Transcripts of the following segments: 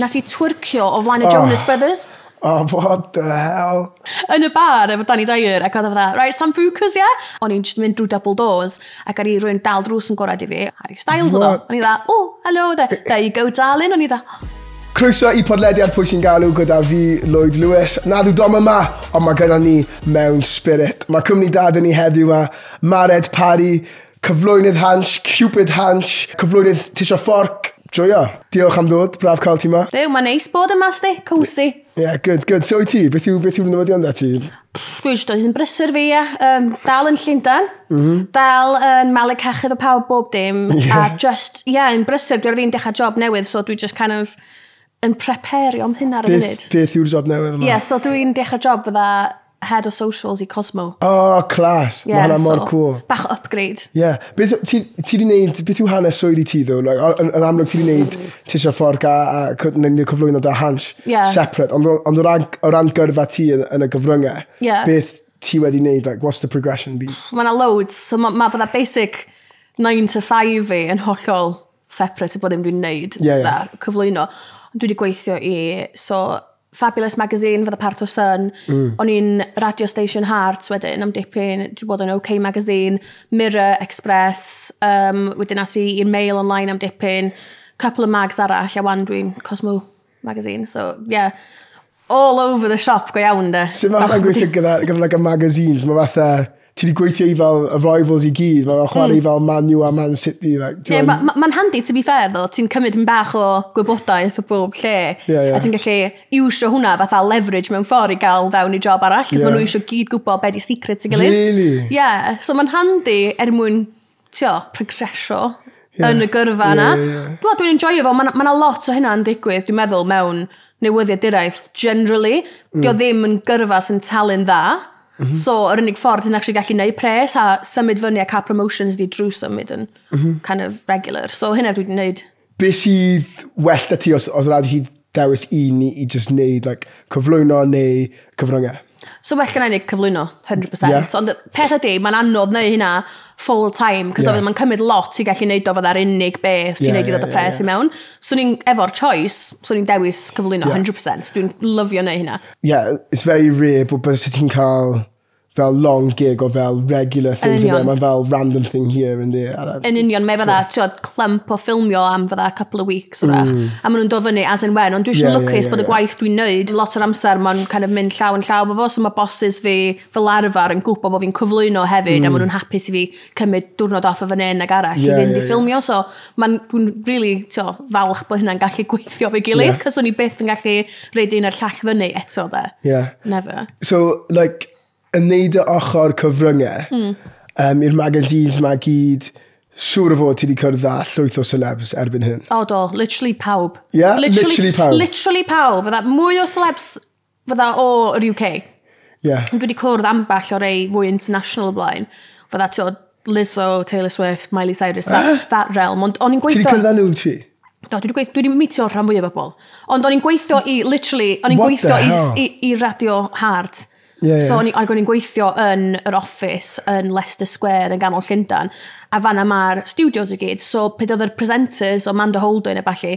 Nes i twyrcio o flaen y oh. Jonas Brothers. Oh, what the hell? Yn y bar efo Danny Dyer, ac oedd e o dda, right, Sambucas, ie? Yeah? O'n i'n just mynd drwy double doors, ac ar i rwy'n dal drws yn gorau i fi, Harry Styles oedd o. O'n i dda, oh, hello, there, there you go, darling. O'n i dda. Croeso i podlediad pwy sy'n galw gyda fi, Lloyd Lewis. Na ddw dom yma, ond mae gyda ni mewn spirit. Mae cwmni dad yn ni heddiw yma, Mared Parry, cyflwynydd hans, cupid hans, cyflwynydd tisio fforc, joio. Diolch am ddod, braf cael ti ma. Dyw, mae'n neis bod yma, sti, cosi. Ie, yeah, good, good. So i ti, beth yw, beth yw newyddion da ti? Dwi eisiau dod yn brysur fi, ia. Um, dal yn Llundain, mm -hmm. dal yn um, malu cachedd o pawb bob dim, yeah. a just, ie, yeah, yn brysur, dwi'n ar fi'n dechrau job newydd, so dwi just kind of yn prepario am hynna ar y munud. Beth yw'r job newydd yma? Ie, yeah, so dwi'n dechrau job fydda head o socials i Cosmo. Oh, class. Yeah, Mae hwnna mor so, cool. Bach upgrade. Yeah. Beth, ti, ti di wneud, beth yw hanes swyd i ti ddo? Like, yn, yn amlwg ti di wneud tisio ffordd a, a cyflwyno da hans yeah. separate. Ond on, o ran, o ran gyrfa ti yn, yn y gyfryngau, yeah. beth ti wedi wneud? Like, what's the progression been? Mae yna loads. So mae ma fydda basic 9 to 5 fi yn hollol separate i bod ddim dwi'n wneud yeah, yeah. cyflwyno. Dwi wedi gweithio i, so Fabulous Magazine fydda part of Sun. Mm. O'n i'n Radio Station Hearts wedyn am dipyn, dwi bod yn OK Magazine, Mirror Express, um, wedyn as i i'n mail online am dipyn, couple of mags arall, a wan dwi'n Cosmo Magazine, so yeah. All over the shop go iawn de. Sut so, mae hwnna'n gweithio gyda, gyda like a magazines? Mae fatha... Uh ti wedi gweithio i fel y rivals i gyd, mae'n chwarae mm. fel Man U a Man City. Like, yeah, mae'n ma, ma handi, to be fair, ddo, ti'n cymryd yn bach o gwybodaeth o bob lle, yeah, yeah. a ti'n gallu iwsio hwnna fatha leverage mewn ffordd i gael fewn i job arall, cos yeah. maen nhw eisiau gyd gwybod beth i secret i gilydd. Really? Yeah, so mae'n handi er mwyn, tio, progresio yeah. yn y gyrfa yna. Yeah, yeah, yeah. Dwi'n enjoyo fo, mae yna lot o hynna'n digwydd, dwi'n meddwl, mewn newyddiaduraeth generally. Mm. Dio ddim yn gyrfa sy'n talun dda Mm -hmm. So, yr unig ffordd ti'n actually gallu neud pres a symud fyny a cael promotions di drwy symud yn mm -hmm. kind of regular. So, hynna dwi wedi wneud. Be sydd well da ti os, os rhaid i ti dewis un i, i just wneud like, cyflwyno neu cyfryngau? So well gen i neud cyflwyno, 100%. Yeah. Ond peth ydy, mae'n anodd neu hynna full time, cos yeah. mae'n cymryd lot i gallu neud o fydda'r unig beth, ti'n yeah, neud i ddod yeah, y pres yeah, yeah. i mewn. So ni'n efo'r choice, so ni'n dewis cyflwyno yeah. 100%. Dwi'n lyfio neu hynna. Yeah, it's very rare but bys ti'n cael fel long gig o fel regular things yn Mae'n fel random thing here and there. Yn union, mae fydda sure. clump o ffilmio am fydda a couple of weeks wrach. Mm. A maen nhw'n dod fyny as in when. Ond dwi eisiau yeah, lwcus yeah, yeah, bod y gwaith dwi'n neud, lot o'r amser mae'n kind of mynd llaw yn llaw efo fo. So mae bosses fi fel arfer yn gwybod bod fi'n cyflwyno hefyd. Mm. A maen nhw'n hapus i fi cymryd diwrnod off o fan hyn ag arall yeah, i fynd yeah, i ffilmio. So mae'n really tio, falch bod hynna'n gallu gweithio fe gilydd. Yeah. Cos o'n i byth yn gallu reid un ar llall fyny eto de. Yeah. Never. So, like, yn neud y ochr cyfryngau mm. um, i'r magazines mae gyd siŵr o fod ti wedi cyrraedd â llwyth o celebs erbyn hyn. O do, literally pawb. Yeah, literally, literally pawb. Literally pawb. Fydda mwy o celebs fydda o yr UK. Yeah. Dwi wedi cwrdd amball o rei fwy international o blaen. Fydda ti o Lizzo, Taylor Swift, Miley Cyrus, that, ah. that realm. Ond o'n i'n gweithio... Ti wedi cyrraedd nhw ti? Do, dwi wedi dwi meetio rhan fwy o bobl. Ond o'n i'n gweithio i, literally, o'n i'n gweithio i, i, i radio hard. Yeah. So, on, ac o'n i'n gweithio yn yr office yn Leicester Square yn ganol Llundan, a fanna mae'r studios i gyd, so peth oedd yr presenters o Amanda Holden a falle,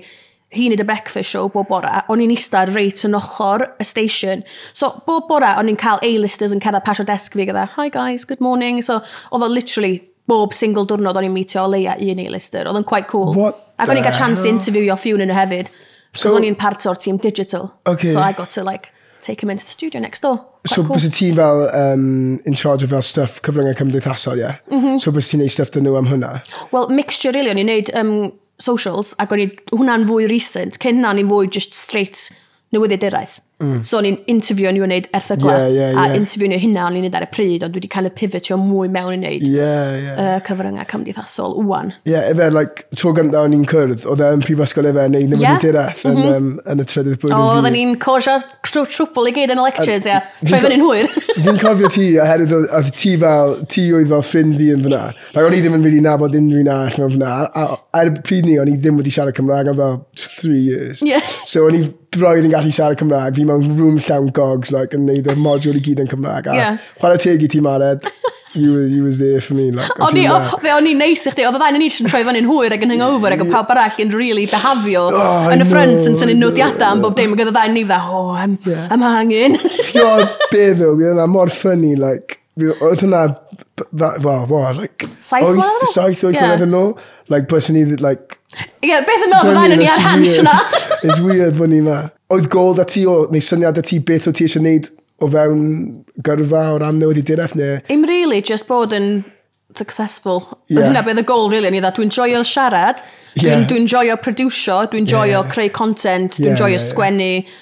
hi'n neud y breakfast show bob bora, o'n i'n eistedd reit yn ochr y station. So, bob bora, o'n i'n cael A-listers yn cerdded pasio desg fi gyda, e, hi guys, good morning. So, oedd o literally bob single diwrnod o'n i'n meetio o leia un A-lister. Oedd o'n quite cool. What Ac o'n i'n cael chance i interviewio few yn y hefyd. Cos so, o'n i'n part o'r team digital. Okay. So I got to like take him into the studio next door. Quite so cool. bys ti fel um, in charge of fel stuff cyfryngau cymdeithasol, ie? Yeah? Mm -hmm. So bys ti'n neud stuff dyn nhw am hwnna? Well, mixture really, o'n i'n neud um, socials, ac o'n i hwnna'n fwy recent. Cyn na, o'n i'n fwy just straight newyddiduraeth. Mm. So, o'n i'n interview o'n i'n gwneud erthygla. Yeah, yeah, yeah. A interview o'n hynna o'n i'n neud ar y pryd, ond dwi wedi kind of pivotio mwy mewn i wneud yeah, yeah. uh, cyfryngau cymdeithasol wwan. Ie, yeah, efe, like, tro gyntaf o'n i'n cyrdd, oedd e'n prifysgol efe yn neud newyddiduraeth yeah. mm -hmm. yn, um, yn y trydydd blwyddyn. O, oedden ni'n cosio trwpl i gyd yn y lectures, ie. Troi fyny'n hwyr. Fi'n cofio ti, oherwydd oedd ti fel, ti oedd fel ffrind fi yn fyna. Like, o'n i ddim yn really nabod unrhyw un arall mewn fyna. A, a, a, a, pryd ni, o'n i ddim wedi siarad Cymraeg am fel three years. Yeah. So o'n i broed yn gallu siarad Cymraeg, fi mewn room llawn gogs, like, yn neud y modiwl i gyd yn Cymraeg. A yeah. chwarae teg i ti Mared, you, was, you was there for me. Like, o'n i, o'n i neis i chdi, oedd y ddau yn eich yn troi fan yn hwyr ac yn hangover ac o pawb arall yn really behafio oh, yn y ffrant yn syni'n nodiadau am bob dim ac oedd y ddau yn ni dda, oh, I'm, yeah. I'm hanging. Ti'n gwybod be ddw, bydd yna mor ffynnu, like, Oedd hwnna, wow, wow, like... Saith oed? Saith oed mlynedd yn ôl. Like, person i, like... Ie, beth yn ôl, fydda'n ni ar hans yna. It's weird bod ni ma. Oedd gold a ti o, neu syniad a ti beth o ti eisiau neud o fewn gyrfa o ran newid i direth neu... Im really, just bod yn successful. Yeah. Hynna bydd y goal, really, ni dda. Dwi'n joio siarad, dwi'n yeah. dwi joio producio, dwi'n joio yeah. creu content, dwi'n yeah, joio yeah, sgwennu. Yeah.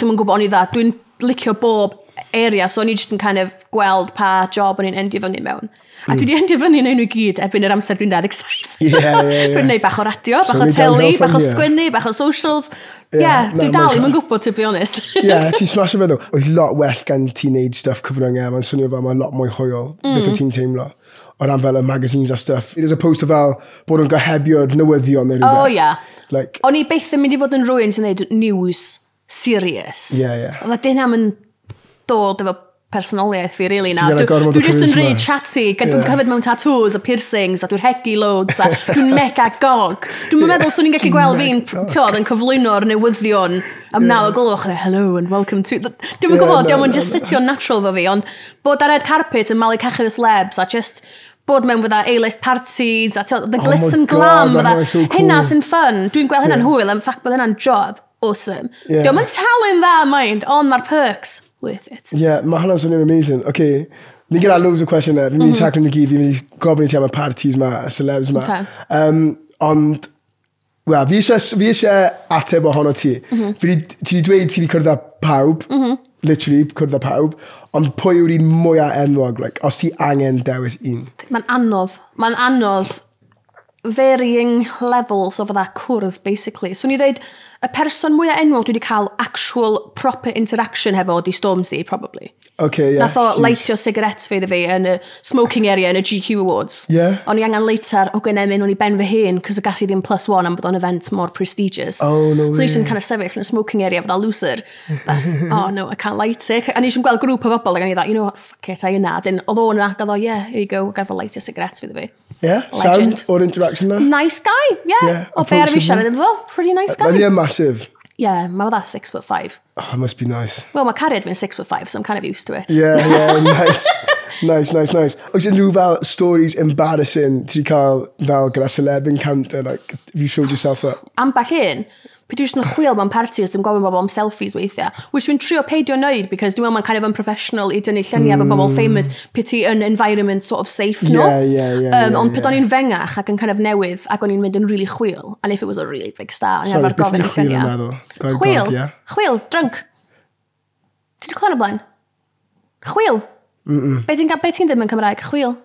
Dwi'n gwybod o'n i dda, dwi'n licio bob area, so o'n i jyst yn kind of gweld pa job o'n i'n endio fyny mewn. A mm. dwi hmm. wedi endio fyny yn nhw gyd erbyn yr amser dwi'n 17. Yeah, yeah, yeah. dwi'n neud bach o radio, bach so o teli, bach o sgwennu, bach o socials. Ie, yeah, yeah, dwi'n dal ddim yn gwybod, to be honest. Ie, ti'n smash o feddwl. Oedd lot well gan ti'n neud stuff cyfryngau, mae'n swnio fel mae'n lot mwy hwyl, mm. beth o ti'n teimlo o ran fel y magazines a stuff, as opposed to fel bod yn gohebio'r newyddion neu rhywbeth. O, oh. Yeah. Like, o'n i beth yn mynd i fod yn rhywun sy'n neud news serious. Ie, yeah, ie. Yeah. Oedd a dyn am yn dod efo personoliaeth fi, really, na. Dwi, dwi just yn rhaid chatty, gan yeah. dwi'n cyfyd mewn tattoos a piercings, a dwi'n hegi loads, a dwi'n mega gog. Dwi'n yeah. meddwl swn i'n gallu gweld fi'n, tiodd, yn cyflwyno'r newyddion am yeah. naw o gloch, hello and welcome to... Dwi'n yeah, gwybod, diolch yn just sitio'n natural fo fi, ond bod ar red carpet yn malu cachu y a just bod mewn fydda A-list parties, a the glitz and glam, fydda. Hynna sy'n fun. Dwi'n gweld hynna'n hwyl, am ffac bod hynna'n job. Awesome. Yeah. Diolch yn talent dda, mind, ond mae'r perks worth it. Yeah, mae hwnna'n swnio'n amazing. Okay, ni gyda loads o cwestiwn e. Fi'n mynd i mhm. taclo nhw gyd, fi'n mynd i gofyn i ti am y parties ma, y celebs ma. Okay. Um, ond, wel, fi eisiau ateb ohono ti. Mm -hmm. Fi ti wedi dweud ti wedi cwrdd â pawb, mhm. literally cwrdd â pawb, ond pwy yw'r un mwyaf enwog, like, os ti angen dewis un? Mae'n anodd. Mae'n anodd. Varying levels of that cwrdd, basically. So, ni dweud, y person mwyaf enwog dwi wedi cael actual proper interaction hefo di Stormzy, probably. Okay, yeah. Nath o leitio sigaret fe iddo fi yn y smoking area yn y GQ Awards. Yeah. O'n i angen leitar o gynemin, o'n i ben fy hun, cos y gas i ddim plus one am bod o'n event more prestigious. Oh, no so eisiau'n kind of sefyll yn y smoking area fydda loser. But, oh no, I can't light it. A ni eisiau'n gweld grŵp o bobl, ac o'n i dda, you know what, fuck it, I yna. Dyn, oedd o'n ac oedd o, yeah, here you go, gaf o leitio sigaret fe iddo fi. Yeah, Legend. sound o'r interaction na? Nice guy, yeah. yeah o be ar fi siarad efo, pretty nice guy. Mae'n massive? Yeah, my mother's six foot five. Oh, it must be nice. Well, my carried been six foot five, so I'm kind of used to it. Yeah, yeah, nice. nice, nice, nice. Oes e unrhyw fel stories embarrassing ti cael fel gyda celeb encounter, like, have you showed yourself up? Am bach un, Pe dwi'n yn chwil mewn parti os dwi'n gofyn bobl am selfies weithiau. Which dwi'n trio peidio wneud, because dwi'n meddwl mae'n kind of unprofessional i dynnu lluniau mm. bobl famous, pe ti yn environment sort of safe no. Yeah, yeah, yeah, um, yeah, ond pyd o'n i'n fengach ac yn kind of newydd, ac o'n i'n mynd yn really chwil. And if it was a really big star, o'n i'n arfer gofyn y lluniau. Chwil, chwil, drunk. Ti wedi clon o blaen? Chwil. Mm -mm. Be ti'n be ti ddim yn Cymraeg? Chwil.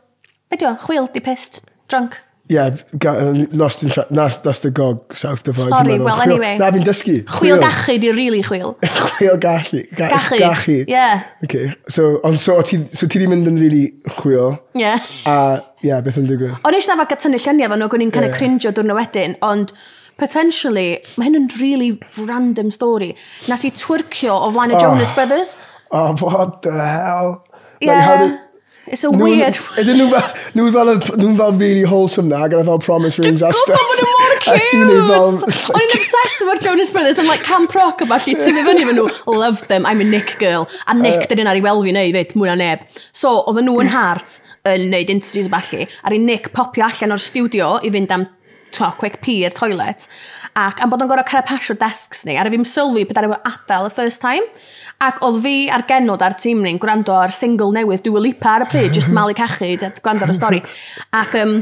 Be di o? Chwil, di pissed, drunk. Yeah, got, uh, lost in track. That's, that's the gog south of Sorry, well, chwil, anyway. Na, fi'n dysgu. Chwil gachu, di really chwil. chwil gachu. Ga, gachu. Gachu. Yeah. Okay. So, on, so, ti, so ti di mynd yn really chwil. Yeah. A, yeah, beth yn digwydd. O'n eisiau dafod gyda lluniau fan o gwni'n kind yeah. cringe crinjo dwrna wedyn, ond potentially, mae hyn yn really random story. Nas i twyrcio o flaen y oh. Jonas Brothers. Oh, what the hell? Yeah. Like, how did, It's a weird... Ydyn nhw fel, nhw fel, nhw fel really wholesome na, gyda fel promise rings a stuff. Dwi'n gwybod bod nhw mor cute! O'n i'n obsessed efo'r Jonas Brothers, I'm like camp rock, a falle, tyfu fyny fan nhw, love them, I'm a Nick girl. A Nick, uh, dyn nhw'n ar ei welfi neu, fyd, mwy na neb. So, oedden nhw yn hart yn neud interviews falle, ar ei Nick popio allan o'r studio i fynd am to, quick pee i'r toilet, ac am bod yn gorau carapasio desks ni, ar y fi'n sylwi bod ar adael y first time, Ac oedd fi a'r genod a'r tîm ni'n gwrando ar single newydd Dua Lipa ar y pryd, just malu cachu, gwrando ar y stori. Ac um,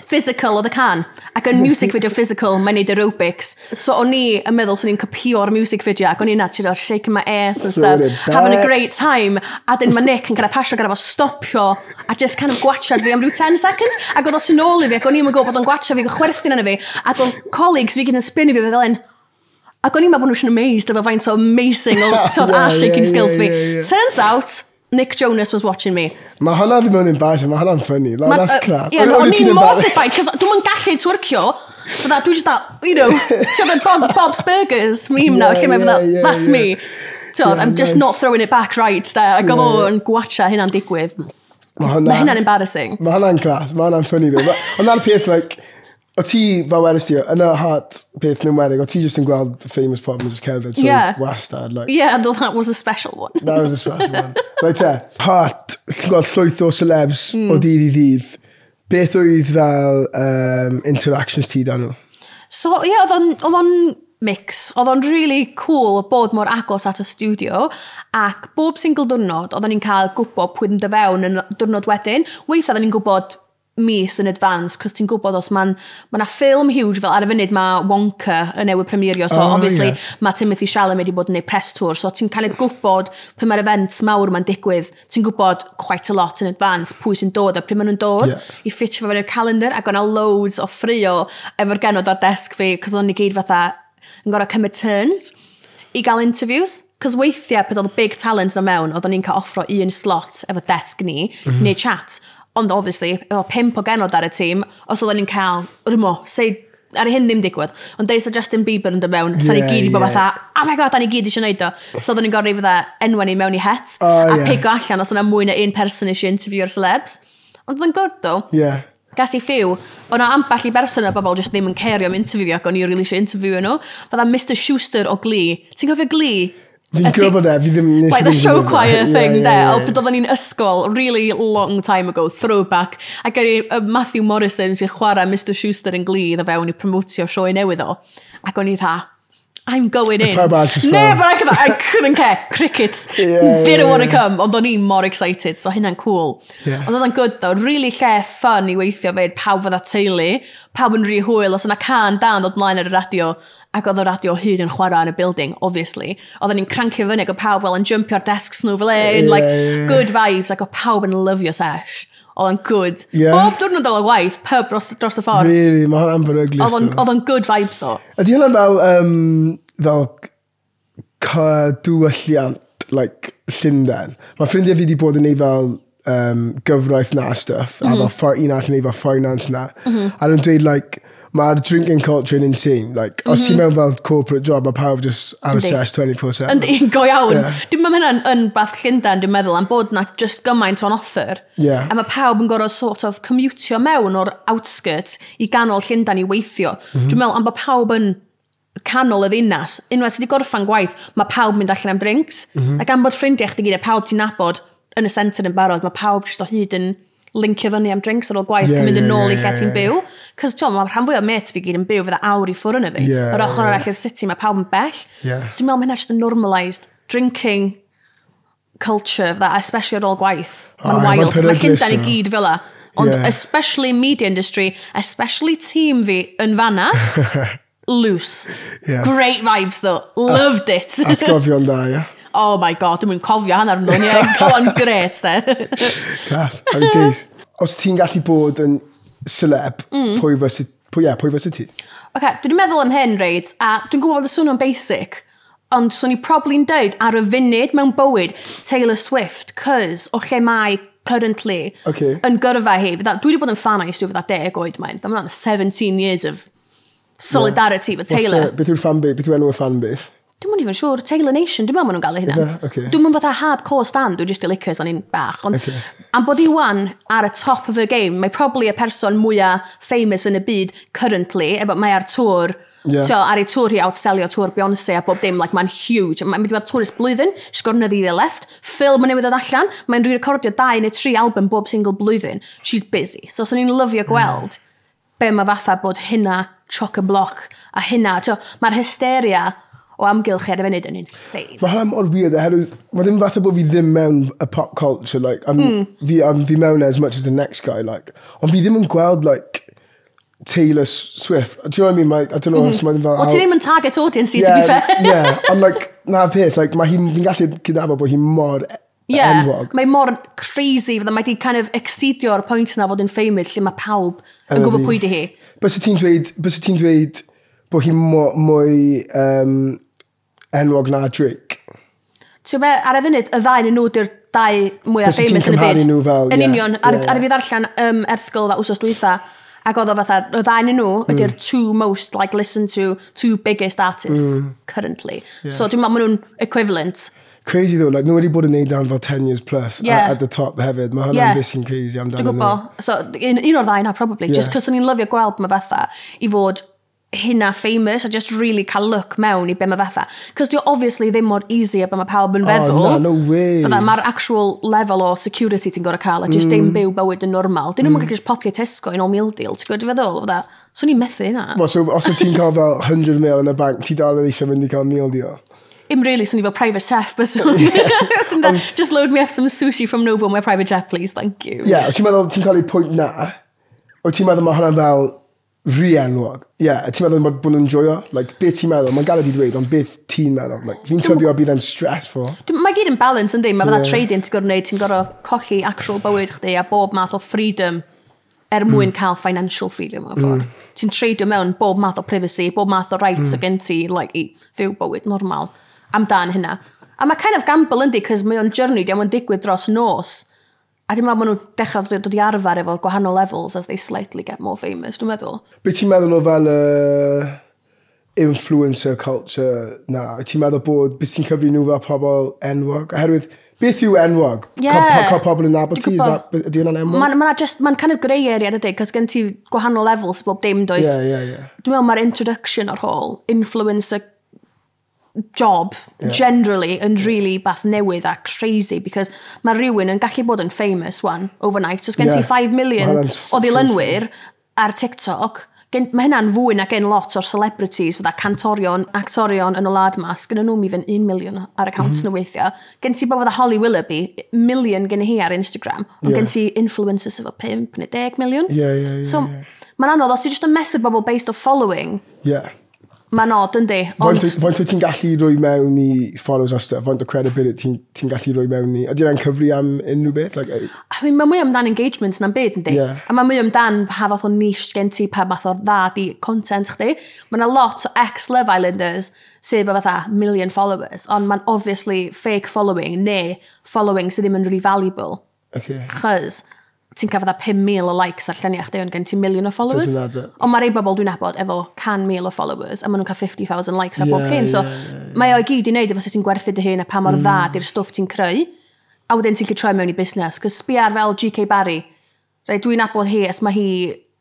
physical oedd y can. Ac yn music video physical, mae'n neud aerobics. So o'n i yn meddwl sy'n ni'n copio'r music video ac o'n i'n actually o'r shaking my ass and stuff, having a great time. A dyn mae Nick yn gyda pasio gyda fo stopio a just kind of gwachad fi am rhyw 10 seconds. Ac oedd o tu nôl i fi ac o'n i'n gwybod bod o'n gwachad fi, chwerthin yn fi. Ac o'n colleagues fi gyd yn spinnu fi fe ddelen, Ac o'n i'n meddwl bod nhw'n amazed efo faint o amazing o tod yeah, ass-shaking yeah, skills fi. Yeah, yeah. Turns out, Nick Jonas was watching me. Mae hwnna ddim yn embarrassing, mae hwnna'n funny. Like, Ma, that's uh, crap. Ie, yeah, no, o'n i'n mortified, cos dwi'n yn gallu twyrcio, Fydda, dwi'n just that, you know, ti'n dweud Bob, Bob's Burgers meme yeah, now, lle mae yeah, yeah, that's yeah. me. Ti'n yeah, I'm just nice. not throwing it back right da. ac oedd yn gwatcha hynna'n digwydd. Mae hynna'n embarrassing. Mae hwnna'n class, mae hwnna'n ffynnu funny Ond na'r peth, like, O ti, fel wedys ti, yn y hat peth yn wedig, o ti just yn gweld famous pop yn just cerdded trwy yeah. wastad. Like, yeah, and that was a special one. that was a special one. Right te, hat, ti'n gweld llwyth o celebs mm. o dydd i ddydd. Beth oedd fel um, interactions ti dan nhw? So, ie, yeah, oedd o'n oedd on mix. Oedd o'n really cool bod mor agos at y studio ac bob single diwrnod oedden ni'n cael gwybod pwy yn dy fewn yn diwrnod wedyn. Weithio oedden ni'n gwybod mis yn advance, cos ti'n gwybod os mae'n ma, na ffilm huge fel ar y funud mae Wonka yn newid premierio, so oh, obviously yeah. mae Timothy Chalamet wedi bod yn neud press tour, so ti'n cael ei gwybod pwy mae'r events mawr mae'n digwydd, ti'n gwybod quite a lot in advance pwy sy'n dod a pwy maen nhw'n dod yeah. i ffitio fe fe'r calendar ac o'na loads o ffrio efo'r genod ar desg fi, cos o'n i gyd fatha yn gorau cymryd turns i gael interviews. Cos weithiau, peth oedd big talent na mewn, oeddwn ni'n cael offro un slot efo desg ni, mm -hmm. neu chat. Ond, obviously, efo pimp o genod ar y tîm, os oedden ni'n cael, rymo, sei, ar hyn ddim digwydd, ond deus o Justin Bieber yn dod mewn, yeah, so ni gyd i bod yeah. fatha, oh my god, da ni gyd eisiau gwneud o. So oedden ni'n gorau fydda enwen ni mewn i het, oh, a yeah. pigo allan os yna mwy na un person eisiau interview'r celebs. Ond oedden gwrdd do, yeah. gas i ffiw, o'n o amball i berson o bobl jyst ddim yn cerio am interview ac o'n i rili eisiau interview nhw. Fydda Mr Schuster o Glee, ti'n gofio Glee? Fi'n gwybod bod e, fi ddim nes Like the show choir thing, yeah, yeah, yeah. O, bod oedden ni'n ysgol, really long time ago, throwback. A gyrru uh, Matthew Morrison sy'n chwarae Mr Schuster yn glydd a fewn i promotio sioe newydd o. Ac o'n i dda, I'm going in. Neb yn eich I couldn't care. Crickets. Yeah, Didn't yeah, want to yeah. come. Ond o'n i'n mor excited, so hynna'n cool. Yeah. Ond oedd good though. Really lle fun i weithio fe. Pawb fydda teulu. Pawb yn rhy hwyl. Os yna can dan oedd mlaen ar y radio ac oedd y radio hyd yn chwarae yn y building, obviously. Oedden ni'n crancio fyny, ac oedd pawb fel yn jumpio'r desks nhw fel un, yeah, like, yeah. good vibes, ac oedd pawb yn lyfio sesh. Oedd yn good. Yeah. Bob diwrnod o'r waith, pub dros, dros y ffordd. Really, mae hwnna'n beryglis. Oedd yn good vibes, ddo. Ydy hwnna fel, um, fel cadwylliant, like, Llundain. Mae ffrindiau fi wedi bod yn ei fel um, gyfraith na stuff, mm -hmm. a mhm. fel un all yn ei fel finance na. Mm -hmm. A nhw'n dweud, like, Mae'r drinking culture yn insane. Like, mm -hmm. Os ti'n mhm. mewn fel corporate job, mae pawb just ar y sesh 24-7. Yndi, go iawn. Yeah. Dwi'n meddwl hynna'n yn bath Llundain, dwi'n meddwl am bod na just gymaint on offer. Yeah. A mae pawb yn gorau sort of commutio mewn o'r outskirts i ganol Llundain i weithio. Mm -hmm. Dwi'n meddwl am bod pawb yn canol y ddinas, unwaith ti wedi gorffan gwaith, mae pawb mynd allan am drinks, mm -hmm. ac am bod ffrindiau chdi gyda pawb ti'n nabod yn y centre yn barod, mae pawb just o hyd yn lincio fyny am drinks ar ôl gwaith yeah, mynd yn yeah, ôl yeah, i lle yeah, ti'n byw. Cos ti'n meddwl, rhan fwy o mates fi gyd yn byw fydda awr i ffwrdd yn fi. Yeah, Yr ochr yeah. arall i'r city, mae pawb yn bell. Yeah. So dwi'n meddwl, mae hynna just yn normalised drinking culture fydda, especially ar ôl gwaith. Mae'n oh, wild. Mae Llundain i gyd fel la. Ond yeah. especially media industry, especially team fi yn fanna, loose. Yeah. Great vibes though. Loved it. Atgofion da, ia oh my god, dwi'n mynd cofio hanner nhw, ni o'n gret, de. Cras, happy days. Os ti'n gallu bod yn celeb, mm. pwy fysa pwy, yeah, pwy fysa ti? Ok, dwi'n meddwl am hyn, reid, a dwi'n gwybod bod y swnio'n basic, ond swn i probably'n dweud ar y funud mewn bywyd Taylor Swift, cys o lle mae currently okay. yn gyrfa hi. Fydda, Dwi wedi bod yn fan o'i stwf fydda deg oed mae'n. Dyma 17 years of solidarity yeah. efo Taylor. The, beth yw'r fan base? Beth yw enw y fan base? Dwi'n mwyn i'n siŵr, Taylor Nation, dwi'n meddwl maen nhw'n gael ei hynna. Dwi'n mwyn fatha hardcore stand, dwi'n just i licio sa'n un bach. Ond okay. am bod i wan ar y top of the game, mae probably y person mwyaf famous yn y byd currently, efo mae ar tŵr, yeah. tio, ar ei tŵr hi outselio tŵr Beyoncé a bob dim, like, mae'n huge. Mae'n mynd i fod tŵrist blwyddyn, sgorna ddi left, ffilm yn newid dod allan, mae'n rwy'n recordio dau neu tri album bob single blwyddyn. She's busy. So, sy'n ni'n lyfio mm. gweld mm. be mae fatha bod hynna chock a block a hynna. Mae'r hysteria o amgylch ar y nid yn insane. Mae hwnna mor weird, oherwydd, mae ddim fatha bod fi ddim mewn y pop culture, like, I'm, mm. fi, I'm, fi mewn as much as the next guy, like, ond fi ddim yn gweld, like, Taylor Swift. Do you know what I mean? Like, I don't know mm -hmm. os mae fel... O, ti ddim yn target audience, yeah, to be fair. yeah, ond, like, na peth, like, mae hi'n fi gallu cydnabod bod hi mor e- Yeah, enwog. mae mor crazy, fydda mae di kind of exceedio'r pwynt yna fod yn famous lle mae pawb yn oh, gwybod pwy di hi. Bys y ti'n dweud, bys y ti'n dweud bod hi mwy um, enwog na Drake. Ti'n be, ar y funud, y ddau yn nhw di'r dau mwyaf famous yn y byd. nhw fel, Yn yeah, union, ar, yeah, ar y fi ddarllen um, erthgol dda wsos dwytha, ac oedd o fatha, y ddau yn nhw ydy'r mm. two most, like, listen to, two biggest artists mm. currently. Yeah. So dwi'n meddwl maen nhw'n equivalent. Crazy though, like, nhw wedi bod yn neud am fel 10 years plus yeah. at, at the top hefyd. Mae hwnna'n yeah. ddysgu'n crazy amdano. Dwi'n gwybod. So, un, un o'r ddau na, probably. Yeah. Just cos o'n i'n lyfio gweld mae fatha i fod hynna famous a just really cael look mewn i be mae fatha. Cos di obviously ddim mor easy a be mae pawb yn feddwl. Oh, na, no way. Fydda, mae'r actual level o security ti'n gorau cael a just mm. dim byw bywyd yn normal. Dyn nhw'n mm. gallu popio Tesco yn o meal deal. Ti'n gwybod i feddwl? Fydda, so i'n methu hynna. Well, so, os ti'n cael fel 100 mil yn y bank, ti dal yn eisiau mynd i cael meal deal? Im really, swn i fel private chef, but just load me up some sushi from Nobu on my private chef, please, thank you. Yeah, ti'n meddwl ti'n cael ei pwynt na? O ti'n meddwl mae hwnna fel rienwog. Ie, yeah, ti'n meddwl bod nhw'n joio? Like, beth ti'n meddwl? Mae'n galed i dweud, ond beth ti'n meddwl? Like, fi'n tybio bydd e'n stressful. Mae gyd yn balance, yndi? Mae fydda yeah. trading ti'n gorau wneud, ti'n gorau colli actual bywyd chdi a bob math o freedom er mm. mwyn mm. cael financial freedom o'r ffordd. Mm. Ti'n tradio mewn bob math o privacy, bob math o rights mm. gen ti, like, i fyw bywyd normal amdan hynna. A mae kind of gamble yndi, cos mae o'n journey, diolch yn digwydd dros nos. A dwi'n meddwl maen nhw'n dechrau dod dod i arfer efo gwahanol levels as they slightly get more famous, dwi'n meddwl. Be ti'n meddwl o fel y uh, influencer culture na? Ti'n meddwl bod, beth ti'n cyfri nhw fel pobl enwog? Oherwydd, beth yw enwog? Yeah. Cael pobl yn nabod ti? Ydy hwnna'n enwog? Mae'n ma just, mae'n kind of grey area dydy, cos gen ti gwahanol levels bob dim does. Yeah, yeah, yeah. Dwi'n meddwl mae'r introduction o'r hol, influencer job yeah. generally yn really bath newydd a crazy because mae rhywun yn gallu bod yn famous one overnight. So gen yeah. ti 5 million o ddilynwyr ar TikTok. Gen, mae hynna'n fwy na gen lot o'r celebrities fydda cantorion, actorion yn y lad mas. Gynnu nhw mi fy'n 1 million ar accounts mm -hmm. nhw weithio. Gen ti bod fydda Holly Willoughby, million gen i hi ar Instagram. Ond yeah. gen ti influencers efo 5 neu 10 million Yeah, yeah, yeah, so, yeah. yeah. mae'n anodd os ti just yn mesur bobl based o following. Yeah Mae'n odd yn di. Ond... Faint o ti'n gallu rwy mewn i follows os Faint o credibility ti'n ti gallu rwy mewn i? Ydy'n cyfri am unrhyw beth? Like, I mean, mae mwy amdan engagements na'n byd, yndi? Yeah. A mae mwy amdan pa fath o niche gen ti, pa fath o dda di content chdi. Mae yna lot o ex-Love Islanders sef o fatha million followers, ond mae'n obviously fake following neu following sydd ddim yn really valuable. Okay. Chos, ti'n cael fydda 5,000 o likes ar lluniau chdi, ond gen ti million o followers. Ond mae rei bobl dwi'n abod efo 100,000 o followers, a maen nhw'n cael 50,000 likes ar yeah, bob llun. So, yeah, yeah. mae o i gyd i wneud efo sut ti'n gwerthu dy hun a pa mor mm. dda di'r stwff ti'n creu. A wedyn ti'n gallu troi mewn i busnes. Cos sbiar fel GK Barry, rei dwi'n abod hi, as mae hi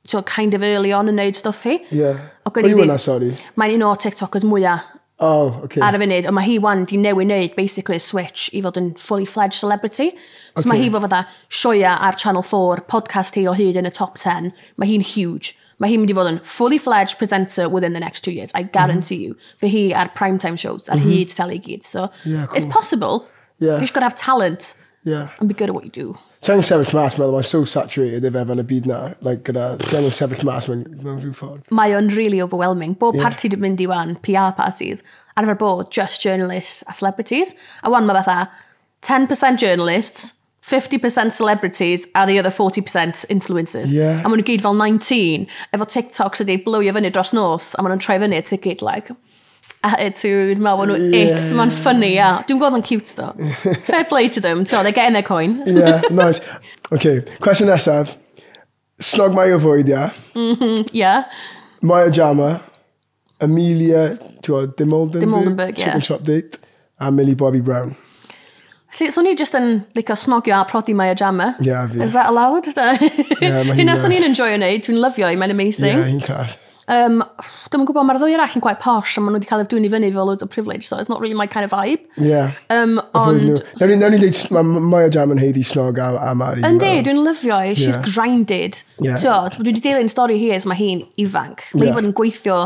so kind of early on yn neud stwff hi. Yeah. O, Pwy yw yna, sorry? Mae'n un o TikTokers mwyaf Oh, okay. Ar y funud, ond mae hi wan di newid wneud basically switch i fod yn fully fledged celebrity. So okay. mae hi fo fydda sioia ar Channel 4, podcast hi o hyd yn y top 10. Mae hi'n huge. Mae hi'n mynd i fod yn fully fledged presenter within the next two years. I guarantee mm -hmm. you. Fy hi ar primetime shows, ar mm -hmm. hyd sel i gyd. So yeah, cool. it's possible. Yeah. You've got to have talent. Yeah. And be good at what you do. Ti'n angen sefyll mas, meddwl, mae'n so saturated efo yn y byd na. Like, gyda, ti'n angen sefyll mas mewn rhyw ffordd. Mae o'n really overwhelming. Bob yeah. party dwi'n mynd i wan, PR parties, arfer bod just journalists a celebrities. A wan mae fatha, 10% journalists, 50% celebrities a the other 40% influencers. Yeah. A maen nhw gyd fel 19, efo TikToks ydi blowio fyny dros nos, a maen nhw'n troi fyny y ticket, like attitude, mae nhw yeah, it's, mae'n ffynnu, yeah. dwi'n gweld yn cute ddo. Fair play to them, so they're getting their coin. yeah, nice. Okay, cwestiwn nesaf. Snog mae o fwyd, ia? Mm-hmm, yeah. Maya Jama, Amelia, ti'n Dimoldenberg, Dimoldenberg yeah. Chicken Shop Date, a Millie Bobby Brown. See, so ni just yn licio snogio a prodi mae o jama. Yeah, fi. Is that allowed? yeah, mae hi'n... Hynna, so ni'n enjoy o neud, dwi'n lyfio i, mae'n amazing. Yeah, hi'n class. Um, Dwi'n gwybod, mae'r ddwy arall yn quite posh, a maen nhw wedi cael ei dwi'n i fyny fel loads o privilege, so it's not really my kind of vibe. Yeah. Um, ond... Nawr ni'n dweud, mae Maya Jam yn heiddi snog a, a Mari. Yndi, dwi'n lyfio, i, she's yeah. grinded. Yeah. Tio, dwi wedi dilyn stori hi es mae hi'n ifanc. Yeah. Leif bod yn gweithio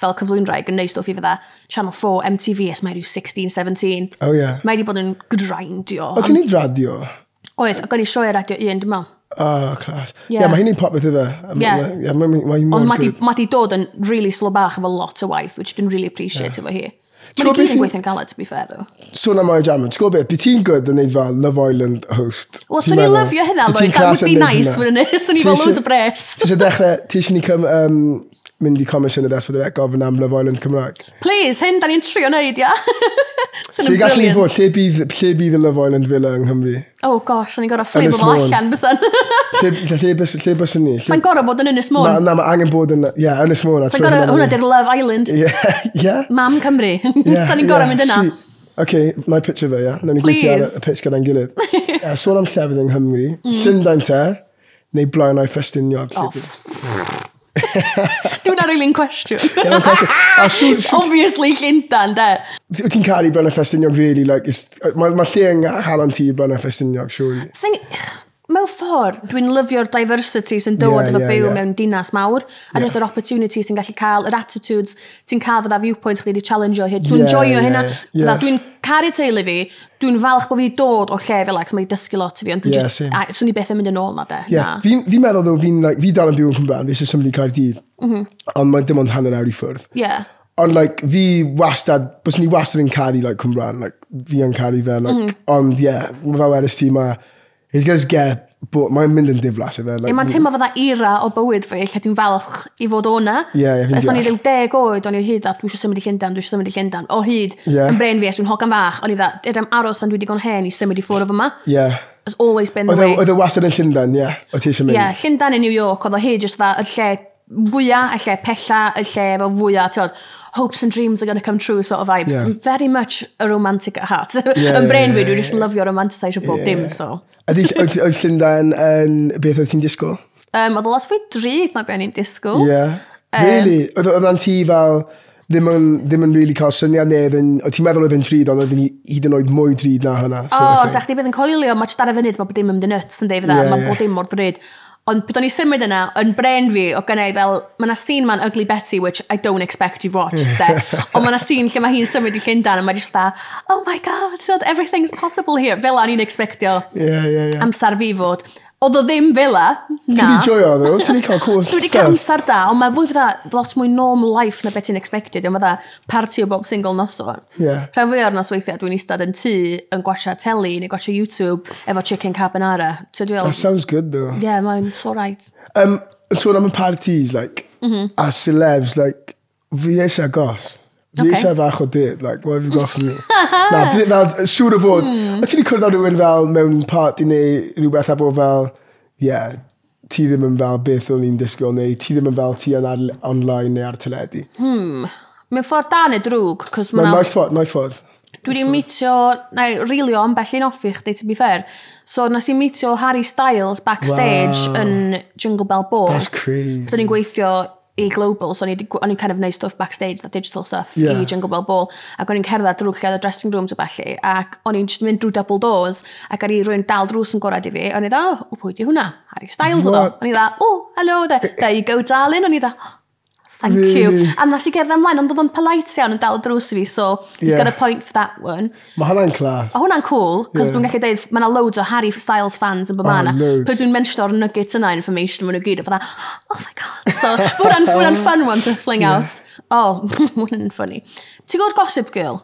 fel cyflwynraig yn neud stwff i fydda Channel 4, MTV, es mae rhyw 16, 17. Oh, yeah. Mae wedi bod yn grindio. Oedd ti'n neud radio? Oedd, ac o'n i sioe radio un, dwi'n meddwl. Ah, oh, class. Ie, yeah. yeah, mae hynny'n popeth iddo. Yeah. Yeah, mae, mae, mae Ond mae ma di dod yn really slow bach efo lot o waith, which dwi'n really appreciate yeah. efo hi. Mae'n gyd yn gweithio'n galed, to be fair, though. Swn am o'i jam, ti'n gwybod beth, beth ti'n gwybod yn neud fel Love Island host? Wel, swn i'n lyfio hynna, Lloyd, that would be nice, wouldn't it? Swn i'n fel loads o bres. Ti eisiau dechrau, ti eisiau ni cym, um, mynd i comisiyny yr gofyn am Love Island Cymraeg. Please, hyn, da ni'n trio wneud, ia. Lle gallwn ni fod? Lle bydd, lle bydd y Love Island Villa yng Nghymru? Oh gosh, o'n i'n gorau fflip o allan bysyn. lle, lle, bys, lle bysyn ni? Sa'n gorau bod yn Ynys Môn? Na, na, mae angen bod yn... Ie, yeah, Ynys Môn. Sa'n gorau, hwnna di'r Love Island. Ie, ie. Mam Cymru. Da ni'n gorau mynd yna. OK, na i pitch fe, ia. Na ni gweithio ar y pitch gyda'n gilydd. Sôn am llefydd yng Nghymru, mm. Llundain te, neu blaen o'i Ffestiniog. Oh, Dwi'n ar rili'n cwestiwn. Dwi'n cwestiwn. Shoot, shoot. Obviously Llundan, de. Wyt ti'n caru Brenna Ffestiniog, really? Like, mae ma lle yng Nghalan ti Brenna Ffestiniog, siwr mewn ffordd, dwi'n lyfio'r diversity sy'n dod yeah, efo yeah, byw yeah. mewn dinas mawr, a yeah. just yr opportunity sy'n gallu cael, yr attitudes, ti'n cael fydda viewpoints chdi wedi challenge o hyn, dwi'n yeah, joio yeah, hynna, yeah. dwi'n caru teulu fi, dwi'n falch bod fi dod o lle fel ac, mae'n dysgu lot i fi, ond dwi'n yeah, just, swn i beth yn mynd yn ôl e, na de. Yeah. Fi'n fi meddwl ddo, fi'n like, fi dal yn byw yn Cymraeg, fi sy'n symud i Caerdydd, mm -hmm. ond mae dim ond hanner awr i ffwrdd. Yeah. Ond like, fi wastad, bys ni wastad yn caru like, Cymraeg, like, fi yn caru fe, like, mm -hmm. ond yeah, mae fe wedi ti, mae He's going to get But mae'n mynd yn diflas i fe. Like, mae'n teimlo fydda era o bywyd fi, lle dwi'n falch i fod o'na. Ie, yeah, ie. Os o'n i ddim deg oed, o'n i'n hyd a dwi eisiau symud i Llundain, dwi eisiau symud i Llundain. O hyd, yeah. yn bren fi, es dwi'n hogan fach, o'n i dda, edrych aros yn dwi wedi gone hen i symud i ffwrdd o fyma. Ie. Yeah. It's always been the e- way. Oedd e y wasyn yn Llundain, ie. O ti eisiau mynd? Ie, yeah, Llundain yn New York, oedd o hyd jyst dda, y lle fwyaf, y lle pella, y lle efo fwyaf, ti'n hopes and dreams are going to come true sort of vibes. Yeah. I'm very much a romantic at heart. Yeah, yn bren fi, dwi'n just lyfio romanticisio bob dim, so. Ydy, Oedd Llundain yn beth oedd ti'n disgwyl? Um, oedd lot fwy drud na beth ni'n disgwyl. Yeah. Um, really? Oedd o'n ti fel ddim yn, ddim yn really cael syniad neu yn, o ti'n meddwl oedd yn drud ond oedd yn hyd yn oed mwy drud na hynna. So o, oh, sa chdi bydd yn coelio, mae chdi ar y funud, mae bod dim yn mynd yn nuts yn deud fydda, yeah, mae bod dim mor drud. Ond byddwn i symud yna, yn bren fi, o gynnau fel, mae yna scene ma'n Ugly Betty, which I don't expect you've watched, de. Ond mae yna scene lle mae hi'n symud i Llundan, a mae jyst dda, oh my god, everything's possible here. Fel o'n i'n expectio yeah, yeah, yeah. amser fi fod. Oedd o ddim fila. Na. Ti'n i joio ddo? Ti'n i cael cwrs Dwi wedi cael amser da, ond mae fwy fydda lot mwy normal life na beth ti'n expected. Ond fydda party o bob single noson. Yeah. Rhaid fwy o'r nos weithiau dwi'n istedd yn tŷ yn gwachio teli neu gwachio YouTube efo chicken carbonara. So That sounds good though. Yeah, mae'n so right. Um, so am y parties, like, mm -hmm. a celebs, like, fi eisiau gos. Fi okay. eisiau fach o dit, like, what have you got for me? Na, fi fel, siŵr o fod, mm. a ti wedi cwrdd â rhywun fel mewn party neu rhywbeth a bod fel, yeah, ti ddim yn fel beth o'n i'n disgwyl neu ti ddim yn fel ti yn ar, online neu ar teledu. Hmm. Mae'n ffordd da neu drwg? cos Mae'n ma ffordd, mae'n ffordd. Dwi wedi mitio, neu rilio am bell un offi chdi, to be fair. So nes i mitio Harry Styles backstage wow. yn Jungle Bell Ball. That's crazy. Dyn ni'n gweithio global, so o'n i'n kind of neud stuff backstage, that digital stuff, yeah. i Jungle Bell Ball, ac o'n i'n cerdded drwy lle o dressing rooms a bellu, ac o'n i'n just mynd drwy double doors, ac ar i rwy'n dal drws yn gorau i fi, o'n i dda, o, pwy di hwnna? Harry Styles o ddo. O'n i dda, o, hello, there, there you go, darling. O'n i dda, thank mm. you. A nes i gerdd ymlaen, ond oedd o'n polite iawn yn dal drws i fi, so he's yeah. got a point for that one. Mae hwnna'n clar. A hwnna'n cool, cos yeah. dwi'n gallu dweud, mae yna loads o Harry Styles fans yn bod oh, Pwy dwi'n mention o'r nuggets yna information mwyn nhw gyd, a fydda, oh my god. So, hwnna'n hwnna fun one to fling yeah. out. Oh, hwnna'n funny. Ti'n gwybod Gossip Girl?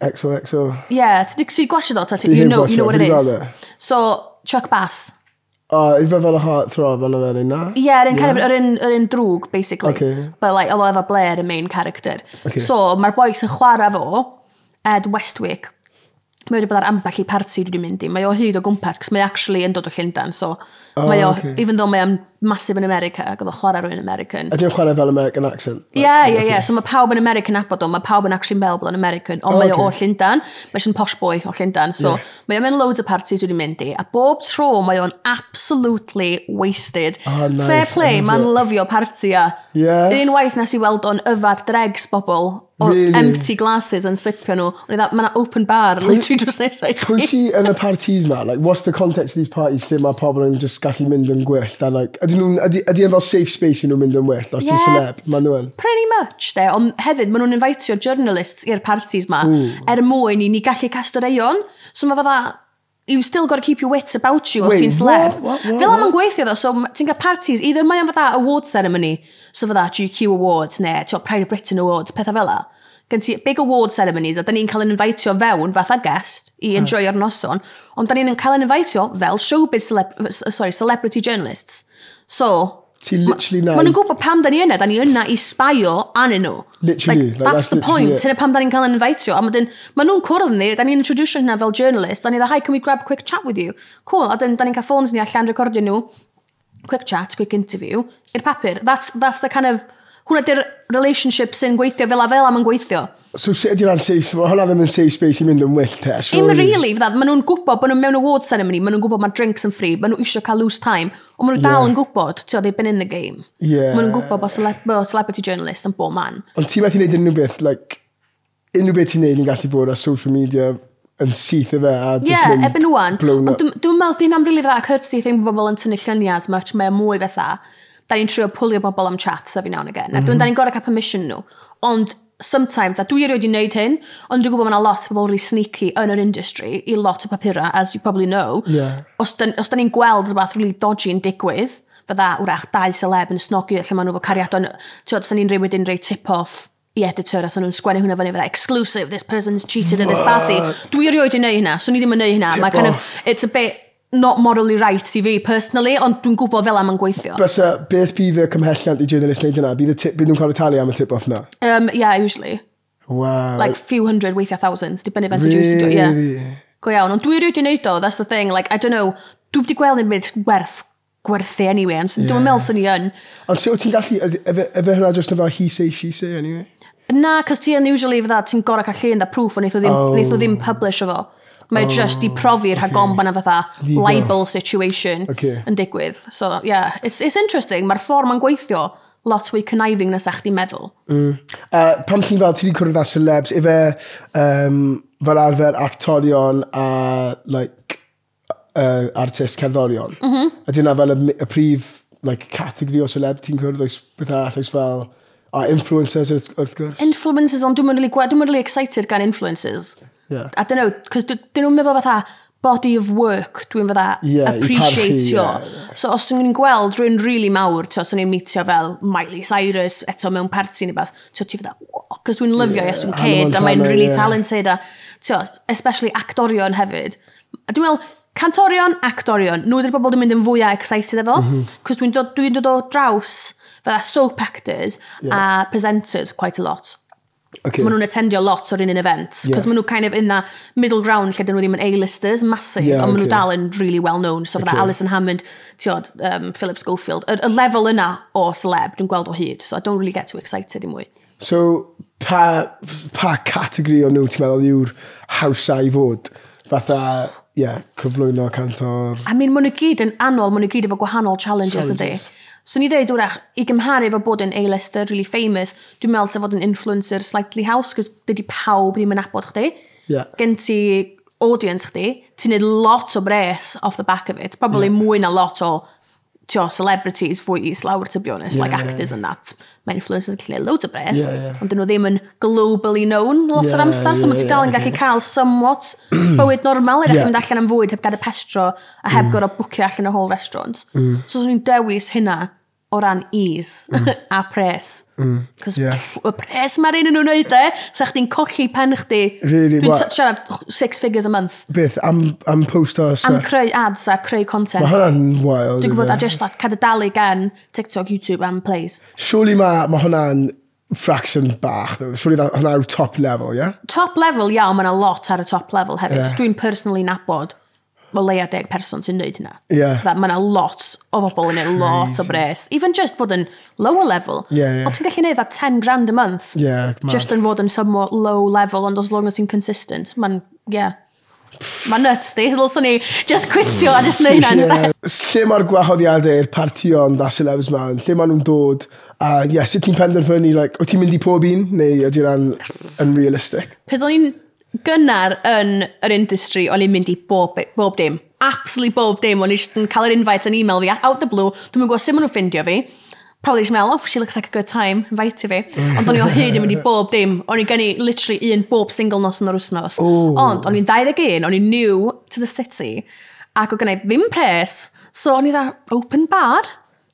XOXO. Yeah, ti'n gwasio dot, you know, you know what it is. So, Chuck Bass. O, i fe fel y heartthrob yna fe, na? Ie, yeah, yr un, yeah. yr un, yr un drwg, basically. Okay. But, like, oedd efo Blair, y main character. Okay. So, mae'r boi sy'n chwarae fo, Ed Westwick, mae wedi bod ar ambell i parti dwi wedi mynd i. Mae o hyd o gwmpas, cos mae actually yn dod o Llundain, so Oh, mae o, okay. even though mae o'n masif yn America, ac oedd o chwarae rhywun American. Ydy o'n chwarae fel American accent? Ie, ie, ie. So mae pawb yn American abod o, mae pawb yn actually'n bod yn American, ond oh, mae okay. o o Llundan, mae sy'n posh boy o Llundan, so yeah. mae o'n mynd loads o parties wedi mynd i, a bob tro mae o'n absolutely wasted. Oh, nice. Fair play, mae'n lyfio party a. Yeah. Unwaith nes i weld o'n yfad dregs bobl, o really? empty glasses yn sipio nhw. Ond mae yna open bar, literally just nesau. Pwy si yn y parties ma? Like, what's the context of these parties? Lle mae pobl yn just gallu mynd yn gwell. Da, like, ydy nhw'n, ydy, ydy fel safe space i nhw'n mynd yn well, os yeah, ti'n celeb, maen nhw yn. Pretty much, de, ond hefyd maen nhw'n invitio journalists i'r parties ma, mm. er mwyn i ni gallu cast eion, so mae fydda, you still got to keep your wits about you Wait, os ti'n sleb. Fel am yn gweithio ddo, so ti'n cael parties, either mae'n fydda award ceremony, so fydda GQ Awards, neu Pride of Britain Awards, pethau fel la gen ti big award ceremonies a da ni'n cael yn invitio fewn fatha a guest i hmm. enjoyo'r noson, ond da ni'n cael yn invitio fel showbiz celeb sorry, celebrity journalists. So, Ti literally na... Maen nhw'n gwybod pam da ni yna, da ni yna i sbaio anyn nhw. Literally. Like, like that's, that's the point. Dyna pam da ni'n cael yn invitio. A maen nhw'n cwrdd ni, da ni'n introduction hynna fel journalist, da ni dda, hi, can we grab a quick chat with you? Cool, a da ni'n cael ffôns ni allan recordio nhw, quick chat, quick interview, i'r papur. That's, that's the kind of hwnna di'r relationship sy'n gweithio fel a fel am yn gweithio. So sut ydy'n rhan safe, mae hwnna ddim yn safe space i mynd yn wyll te? Im really, fydda, maen nhw'n gwybod bod nhw'n mewn award ceremony, maen nhw'n gwybod mae drinks yn free, maen nhw eisiau cael loose time, ond maen nhw dal yeah. yn gwybod, ti'n they've been in the game. Yeah. Maen nhw'n gwybod bod cele celebrity journalist yn bob man. Ond ti methu wneud unrhyw beth, like, unrhyw beth ti'n neud yn gallu bod ar social media yn syth i fe a just yeah, mynd ebyn wan. Ond dwi'n meddwl dwi'n am rili really dda courtesy thing bod bobl yn tynnu lluniau as much, mae e mwy fatha da ni'n trio pwlio bobl am chats a fi nawn again. Mm -hmm. Da ni'n gorau cael permission nhw. Ond sometimes, a dwi erioed i wneud hyn, ond dwi'n gwybod mae yna lot o bobl really sneaky yn yr industry i lot o papura, as you probably know. Yeah. Os da, os da ni'n gweld rhywbeth really dodgy yn digwydd, fydda wrach dau seleb yn snogi lle maen nhw fo cariadon, ti'n os da ni'n rhywbyd wedyn rhoi tip-off i editor a nhw'n sgwennu hwnna fyny fydda exclusive, this person's cheated at this party. Dwi erioed i wneud hynna, so ni ddim yn wneud hynna. Mae kind of, it's a bit, not morally right i fi personally, ond dwi'n gwybod fel am yn gweithio. Bysa, beth bydd y cymhelliant i journalist wneud yna? Bydd, tip, bydd nhw'n cael y talu am y tip-off na? Um, yeah, usually. Wow. Like few hundred, weithiau thousands, dibynnu fe'n really? o dwi. Yeah. Go iawn, ond dwi rwy'n wneud o, that's the thing, like, I don't know, dwi wedi gweld yn mynd werth gwerthu anyway, ond yeah. dwi'n meddwl sy'n i yn. Ond sut wyt ti'n gallu, efe hynna just efo he say, she say anyway? Na, cos ti unusually fydda, ti'n gorau cael llun da proof, ond neith o ddim, oh. ddim publish o fo. Mae oh, just i profi rhag okay. na fatha libel situation okay. yn digwydd. So, yeah, it's, it's interesting. Mae'r ffordd mae'n gweithio lot fwy conniving na sa'ch di meddwl. Mm. Uh, pan chi'n fel, ti wedi cwrdd â celebs, efe um, fel arfer actorion a like, uh, artist cerddorion. Mm -hmm. Ydy yna fel y, y prif like, categori o celeb ti'n cwrdd oes beth all, oes fel... A influencers wrth gwrs? Influencers, ond dwi'n really, dwi really excited gan influencers. Yeah. I don't know, cos dyn nhw'n meddwl fatha body of work dwi'n fatha yeah, appreciatio. Yeah, yeah. So os dwi'n gweld rhywun really mawr, ti os ni'n meetio fel Miley Cyrus eto mewn party neu beth, ti'n ti fatha, cos dwi'n lyfio, yeah, yes, dwi'n ced, a mae'n really yeah. talented, a ti especially actorion hefyd. A dwi'n meddwl, cantorion, actorion, nhw ydy'r bobl dwi'n mynd yn fwyaf excited efo, mm cos dwi'n dod, dwi dod o draws fel soap actors yeah. a presenters quite a lot. Okay. Maen nhw'n attendio lot o'r un un Yeah. Cos maen nhw kind of in that middle ground lle dyn nhw ddim yn A-listers, massive, yeah, ond maen okay. nhw dal yn really well-known. So fydda okay. Alison Hammond, tiod, um, Philip Schofield. Y, y lefel yna o celeb dwi'n gweld o hyd, so I don't really get too excited i mwy. So, pa, pa categori o nhw ti'n meddwl yw'r hawsau i fod? Fatha, ie, yeah, cyflwyno cantor... I mean, maen nhw gyd yn anol, maen nhw gyd efo gwahanol challenges, challenges. ydy. So ni dweud wrach, i gymharu efo bod yn A-lister, really famous, dwi'n meddwl sef fod yn influencer slightly house, cos dydy pawb ddim yn abod chdi. Yeah. Gen ti audience chdi, ti'n neud lot o bres off the back of it. Probably yeah. mwy na lot o tio, celebrities fwy is lawr, to be honest, yeah, like yeah, actors yeah. and that. Mae influencers yn gallu loads o bres, yeah, yeah. ond dyn nhw ddim yn globally known lot yeah, o'r amser, so yeah, mae ti dal yn yeah, gallu cael somewhat bywyd normal, er yeah. mynd allan am fwyd heb gael y pestro a heb mm. gorau bwcio allan y whole restaurant. Mm. So, so ni'n dewis hynna o ran ease mm. a pres. Mm. Yeah. y pres mae'r un yn nhw'n neud e, sa chdi'n colli pen chdi. Really, Dwi'n siarad six figures a month. Beth, am, am post sa? Am creu ads a creu content. Mae hwnna'n wild. Dwi'n gwybod, a just like, cadadalu gan TikTok, YouTube am plays. Surely mae ma, ma hwnna'n fraction bach. Surely hwnna yw top level. Yeah? Top level, iawn, yeah, mae yna lot ar y top level hefyd. Yeah. Dwi'n personally nabod o leia deg person sy'n neud hynna. Yeah. That mae yna lot o bobl yn neud lot o bres. Even just fod yn lower level. Yeah, yeah. O ti'n gallu neud that 10 grand a month. Yeah, just yn fod yn somewhat low level, ond as long as ti'n consistent, mae'n, yeah. Mae'n nuts di, ddylswn ni just quitio a just neud hynna. yeah. Lle mae'r gwahoddiadau i'r partion da celebs ma? Lle mae nhw'n dod? A uh, yeah, sut ti'n penderfynu, like, o ti'n mynd i pob un? Neu ydy'n unrealistic? Pe o'n i'n gynnar yn yr industry, o'n i'n mynd i bob, bob dim. Absolutely bob dim. O'n i'n cael yr invite yn email fi out the blue. Dwi'n mynd gwybod sut maen nhw'n ffindio fi. Probably eisiau meddwl, oh, she looks like a good time, invite fi. Ond o'n i o hyd yn mynd i bob dim. O'n i gynnu literally un bob single nos yn yr wsnos. Ond o'n i'n 21, o'n i'n new to the city. Ac o'n gynnau ddim pres. So o'n i dda open bar.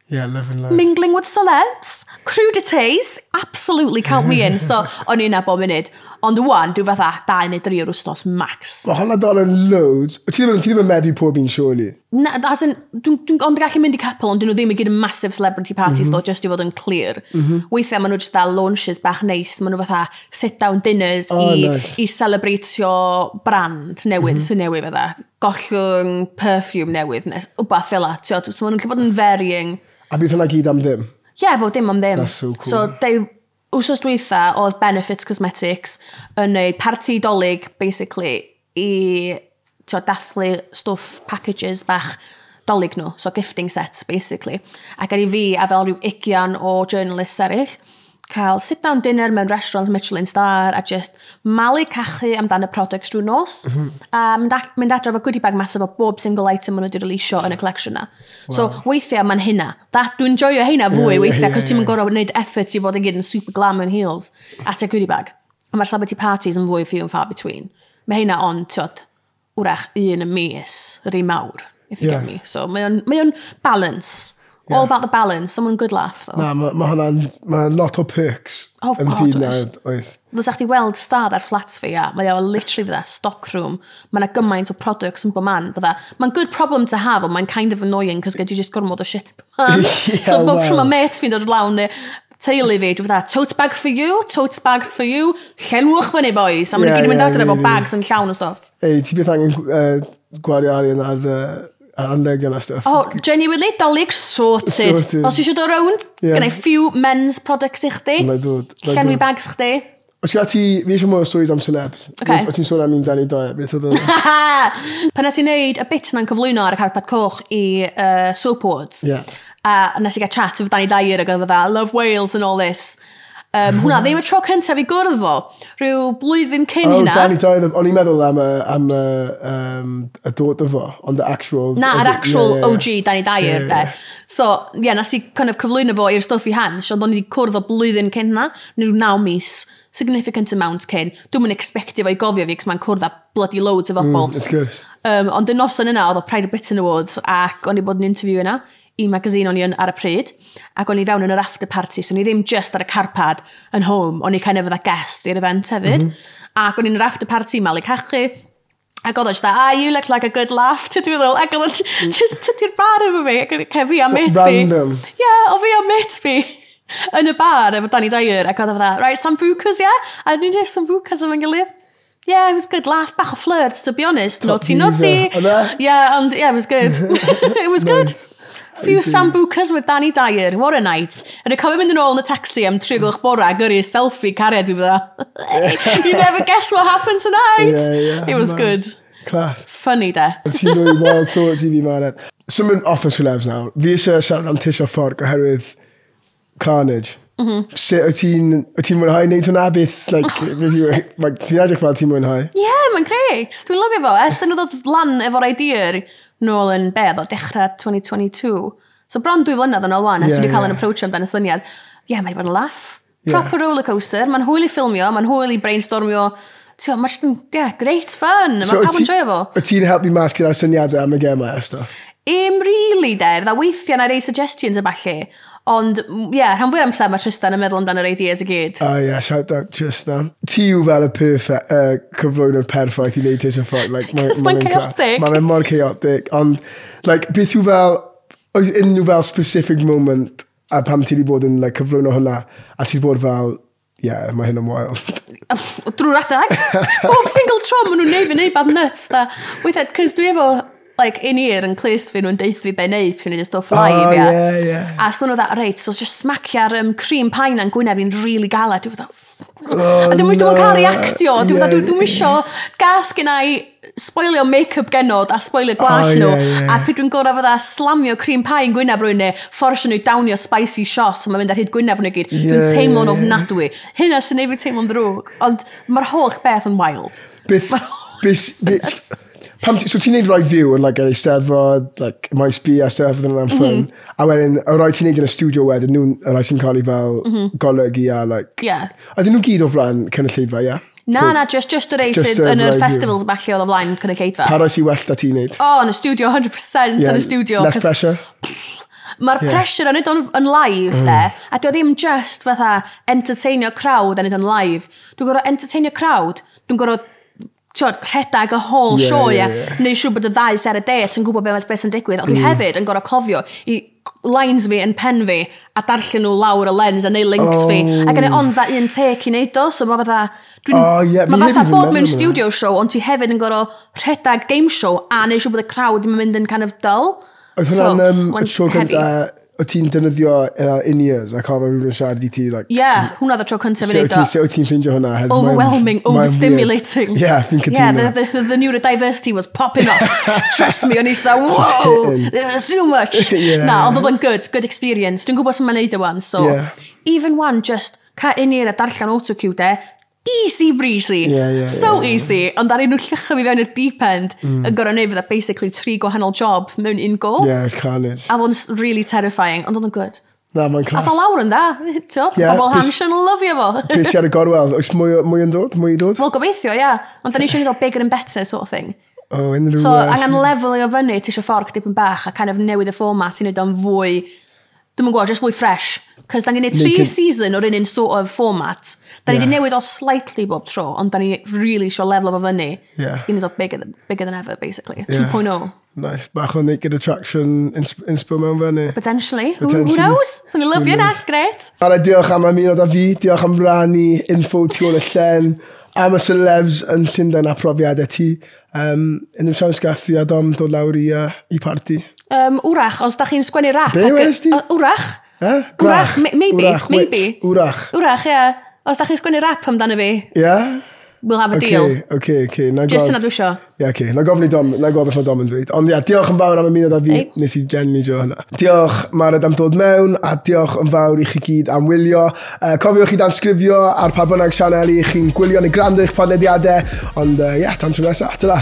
Yeah, living life. Mingling with celebs, crudities, absolutely count me in. So o'n i'n na bob munud. Ond wwan, dwi'n fatha, dau neu dri o'r wsnos max. Mae hwnna dal yn loads. Ti ddim, ti ddim yn medru pob un, surely? Na, as in, dwi'n dwi, ond gallu mynd i couple, ond dyn nhw ddim i gyd yn massive celebrity parties, mm -hmm. just i fod yn clear. Mm -hmm. Weithiau maen nhw jyst dda launches bach neis, maen nhw fatha sit-down dinners oh, i, nice. i celebratio brand newydd, mm -hmm. sy'n newydd fatha. Gollwng perfume newydd, nes, wbath fel at. So maen nhw'n lle bod yn varying. A bydd hwnna gyd am ddim? Ie, yeah, bod dim am ddim. That's so cool. So, wsos dweitha oedd Benefits Cosmetics yn neud parti dolyg, basically, i tio, dathlu stwff packages bach dolyg nhw, so gifting sets, basically. Ac ar i fi, a fel rhyw ugian o journalists eraill, cael sit-down dinner mewn restaurant Michelin Star a just malu cachu amdan y products drwy nos. Mm -hmm. A mynd, at, mynd adro fo goodie bag masaf o bob single item maen nhw wedi releasio yn y collection na. Wow. So weithiau mae'n hynna. That, dwi'n joio hynna fwy yeah, weithiau, yeah, cos ti'n yeah. gorau effort i fod yn gyd yn super glam yn heels at y goodie bag. A mae'r celebrity parties yn fwy few and far between. Mae hynna on, tiod, wrach un y mis, yr un mawr, if you yeah. get me. So mae o'n balance. Yeah. All about the balance. Someone good laugh, though. Na, mae ma hwnna'n... Mae lot o perks oh, yn byd na, oes. Dwi'n sa'ch di weld stad ar flats fi, a mae o literally fydda stock room. Mae yna gymaint o products yn bod man, fydda. Mae'n good problem to have, ond mae'n kind of annoying, cos gyd i just gormod o shit man. yeah, so, bob well. tro mae met fi'n dod lawn neu teulu fi, dwi'n fydda, tote bag for you, tote bag for you, llenwch fyny boys, a mae'n yeah, gyd yn mynd yeah, adre efo yeah. bags yn llawn o stuff. Ei, ti beth angen uh, gwario arian ar... Uh ar anrhegion a stuff. Oh, genuinely, dolyg sorted. sorted. Os eisiau dod rownd, yeah. gynnau few men's products i chdi. Llenwi bags chdi. Os gyda ti, fi eisiau mwy o stories am celebs. Okay. Os ti'n sôn am un Danny Doe, beth oedd Pan nes i wneud y bit na'n cyflwyno ar y carpad coch i uh, Soap Awards, yeah. a nes i gael chat efo Danny Dyer ac oedd dda, love Wales and all this. Um, hwna, mhm. ddim y tro cyntaf i gwrdd fo, rhyw blwyddyn cyn hynna. Oh, Danny Doyle, o'n i'n meddwl am, uh, am uh, um, y dod o fo, ond the actual... Na, yr actual yeah, yeah, OG Danny Dyer, yeah, yeah. So, ie, yeah, nes i kind of cyflwyno fo i'r stwff i hans, ond o'n i wedi cwrdd o blwyddyn cyn hynna, neu rhyw naw mis, significant amount cyn. Dwi'n mynd expectio fo i gofio fi, cos mae'n cwrdd â bloody loads o fobl. Mm, of course. Um, ond y noson yna, oedd o Pride of Britain Awards, ac o'n i bod yn interview yna, i magazine o'n i yn ar y pryd, ac o'n i fewn yn yr after party, so o'n i ddim just ar y carpad yn home, o'n i kind of fydda guest i'r event hefyd. Mm -hmm. Ac o'n i'n yr after party malu cachu, Ac oedd eisiau, ah, you look like a good laugh, ti'n meddwl. Ac oedd just tydi'r bar efo fi, ac fi a mate fi. Random. Ie, yeah, o fi a mate fi yn y bar efo Danny Dyer, ac oedd efo'n dda, right, Sambucas, ie? Yeah? A ni'n dweud Sambucas yma'n gilydd. Yeah, it was good laugh, bach o flirt, to be honest. Naughty, naughty. Yeah, and yeah, it was good. it was nice. good few sambucas with Danny Dyer, what a night. And I cofio mynd yn ôl yn y taxi am tri o'cloch bora, gyrru selfie cariad fi fydda. you never guess what happened tonight. Yeah, yeah, It was man. good. Class. Funny de. Ti'n rwy mor thoughts i fi man. Symud off y swilebs nawr. Fi eisiau siarad am Tisha Fforc oherwydd Carnage. Mm -hmm. Sut wyt ti'n ti mwynhau wneud hwnna oh. beth? Like, ti'n edrych fel ti'n mwynhau? Ie, yeah, mae'n great. Dwi'n lyfio fo. Ers yn ddod lan efo'r idea nôl yn bedd o dechrau 2022. So bron dwy flynedd yn ôl wan, ers yeah, wedi cael yn approach am amdan y syniad. Ie, yeah, mae bod yn laff. Proper yeah. roller coaster. Mae'n hwyl i ffilmio, mae'n hwyl i brainstormio. Ti'n mae'n yeah, great fun. Mae'n so, pawb yn joio fo. Y ti'n helpu mas gyda'r syniadau am y gemau a stuff? Im, really, de. Fydda weithiau na rei suggestions y falle. Ond, ie, yeah, rhan fwy amser mae Tristan yn meddwl amdano yr ideas i gyd. Ah, ie, yeah, shout out Tristan. Ti yw fel y perfect, uh, cyflwyno'r perffaith i wneud Tristan Ford. Like, Cos mae'n chaotic. Mae fe'n mor chaotic. Ond, like, beth yw fel, oes unrhyw fel specific moment a pam ti wedi bod yn like, cyflwyno hwnna, a ti wedi bod fel, ie, yeah, mae hyn yn wild. Drwy'r adag. Bob single tro maen nhw'n neud fi'n neud bad nuts. Weithiau, cys dwi efo like, in ear yn clust fi nhw'n deith fi be wneud pyn i'n stwff live, oh, ia. Yeah, yeah. A sôn o that, reit, so just smacio'r um, cream pain a'n gwyneb i'n really galed. Dwi'n fydda, oh, a dwi'n no. dwi'n cael reactio. Dwi'n fydda, dwi'n isio gas gyna i spoilio make-up genod a spoilio gwall oh, nhw. Yeah, yeah. A pryd dwi'n gorau fydda slamio cream pie yn gwyneb rwy'n ne, fforsio nhw dawnio spicy shot, a mae'n mynd ar hyd gwyneb nhw gyd. Yeah, dwi'n teimlo'n yeah, ofnadwy. Hynna sy'n ei fi teimlo'n ddrwg. Ond mae'r holl beth yn wild. Beth, Beth, beth, pam ti, so ti'n neud rai fyw yn like, yr eisteddfod, like, maes bi a stuff yn yna'n ffyn. Mhm. A wedyn, y rai ti'n neud yn y studio wedyn, nhw'n y rai sy'n cael ei fel mm -hmm. golygu a like... Yeah. A dyn nhw gyd o flan cynulleidfa, ie? Yeah? Na, na, just, just uh, y rei sydd yn yr festivals falle oedd o flaen cynulleidfa. Pa rai sy'n well da ti'n neud? O, oh, yn y studio, 100% yeah, yn y studio. Less pressure? Mae'r yeah. pressure yn neud yn live, mm. de, a dwi ddim just fatha entertainio crowd yn neud yn live. Dwi'n gorfod entertainio crowd, dwi'n gorfod tiod, rhedeg y whole yeah, show, ie. Yeah, yeah. Neu siw bod y ddau ser y det yn gwybod beth beth sy'n digwydd, ond dwi mm. hefyd yn gorau cofio i lines fi yn pen fi a darllen nhw lawr y lens a neu links oh. fi. Ac yn ond dda un take i neud o, so mae fatha... Dwi, oh, yeah, mae fatha bod mewn studio show, ond ti hefyd yn gorau rhedeg game show a neu siw bod y crowd yn mynd yn kind of dull. Oedd hwnna'n so, um, tro gyda o ti'n defnyddio uh, in-ears a cael rhywun yn siarad i ti? Like, yeah, hwnna dda tro cyntaf yn eitha. Sut o ti'n ffeindio hwnna? Overwhelming, mae'n, overstimulating. Yeah, fi'n cytuno. Yeah, the, the, the neurodiversity was popping off. Trust me, o'n i eisiau, whoa, this is too much. yeah. Na, oedd o'n good, good experience. Dwi'n gwybod sy'n ma'n neud e wan, so... Yeah. Even one, just ca in-ear a darllen autocue de, easy breezy. Yeah, yeah, so yeah, yeah. easy. Ond ar un nhw llychio fi fewn i'r deep end, mm. yn gorau neud fydda basically tri gwahanol job mewn un go. Yeah, it's carnage. A fo'n really terrifying, ond oedd yn good. Na, mae'n class. A fa lawr yn da, ti'n yeah, Pobl Hampshire yn lyfio fo. Bys i ar y gorwel, oes mwy, mwy yn dod? Mwy i dod? Wel, gobeithio, ia. Yeah. Ond da ni eisiau gwneud o bigger and better sort of thing. Oh, unrhyw... So, uh, angen lefel o fyny, ti eisiau ffordd dipyn bach a kind of newid y fformat i wneud o'n fwy Dwi'n gwybod, just fwy fresh. Cos da ni'n neud tri season o'r un sort of format. Da ni wedi yeah. newid o slightly bob tro, ond da ni really sio lefel o fyny. Yeah. I neud o bigger than, bigger than ever, basically. Yeah. 2.0. Nice. Bach o naked attraction inspo in mewn fyny. Potentially. Potentially. Who, who knows? So ni'n lyfio na, gret. Ara, diolch am ymuno da fi. Diolch am rannu info tu ôl y llen. Am y celebs yn Llundain a profiadau ti. Um, Unrhyw siawns gath a dom dod lawr i, uh, i party. Um, wrach, os da chi'n sgwennu rap. Be wnes di? Wrach. Ha? Gwrach. Wrach, maybe, wrach, maybe. Wrach. Wrach, ie. Os da chi'n sgwennu rap amdano fi. Ie? Yeah? We'll have a okay, deal. Oce, okay, oce, okay. oce. Just yna dwisio. Ie, oce. Na gofyn i Dom, na gofyn i Dom yn dweud. Ond ia, diolch yn fawr am ymuno da fi. Ei. Nes i genuinely jo hynna. Diolch, Mared, am dod mewn, a diolch yn fawr i chi gyd am wylio. Uh, cofiwch i dansgrifio ar pa bynnag sianel i chi'n gwylio neu gwrando i'ch podlediadau. Ond ie, uh, yeah, tan tro nesaf. Ta-ra.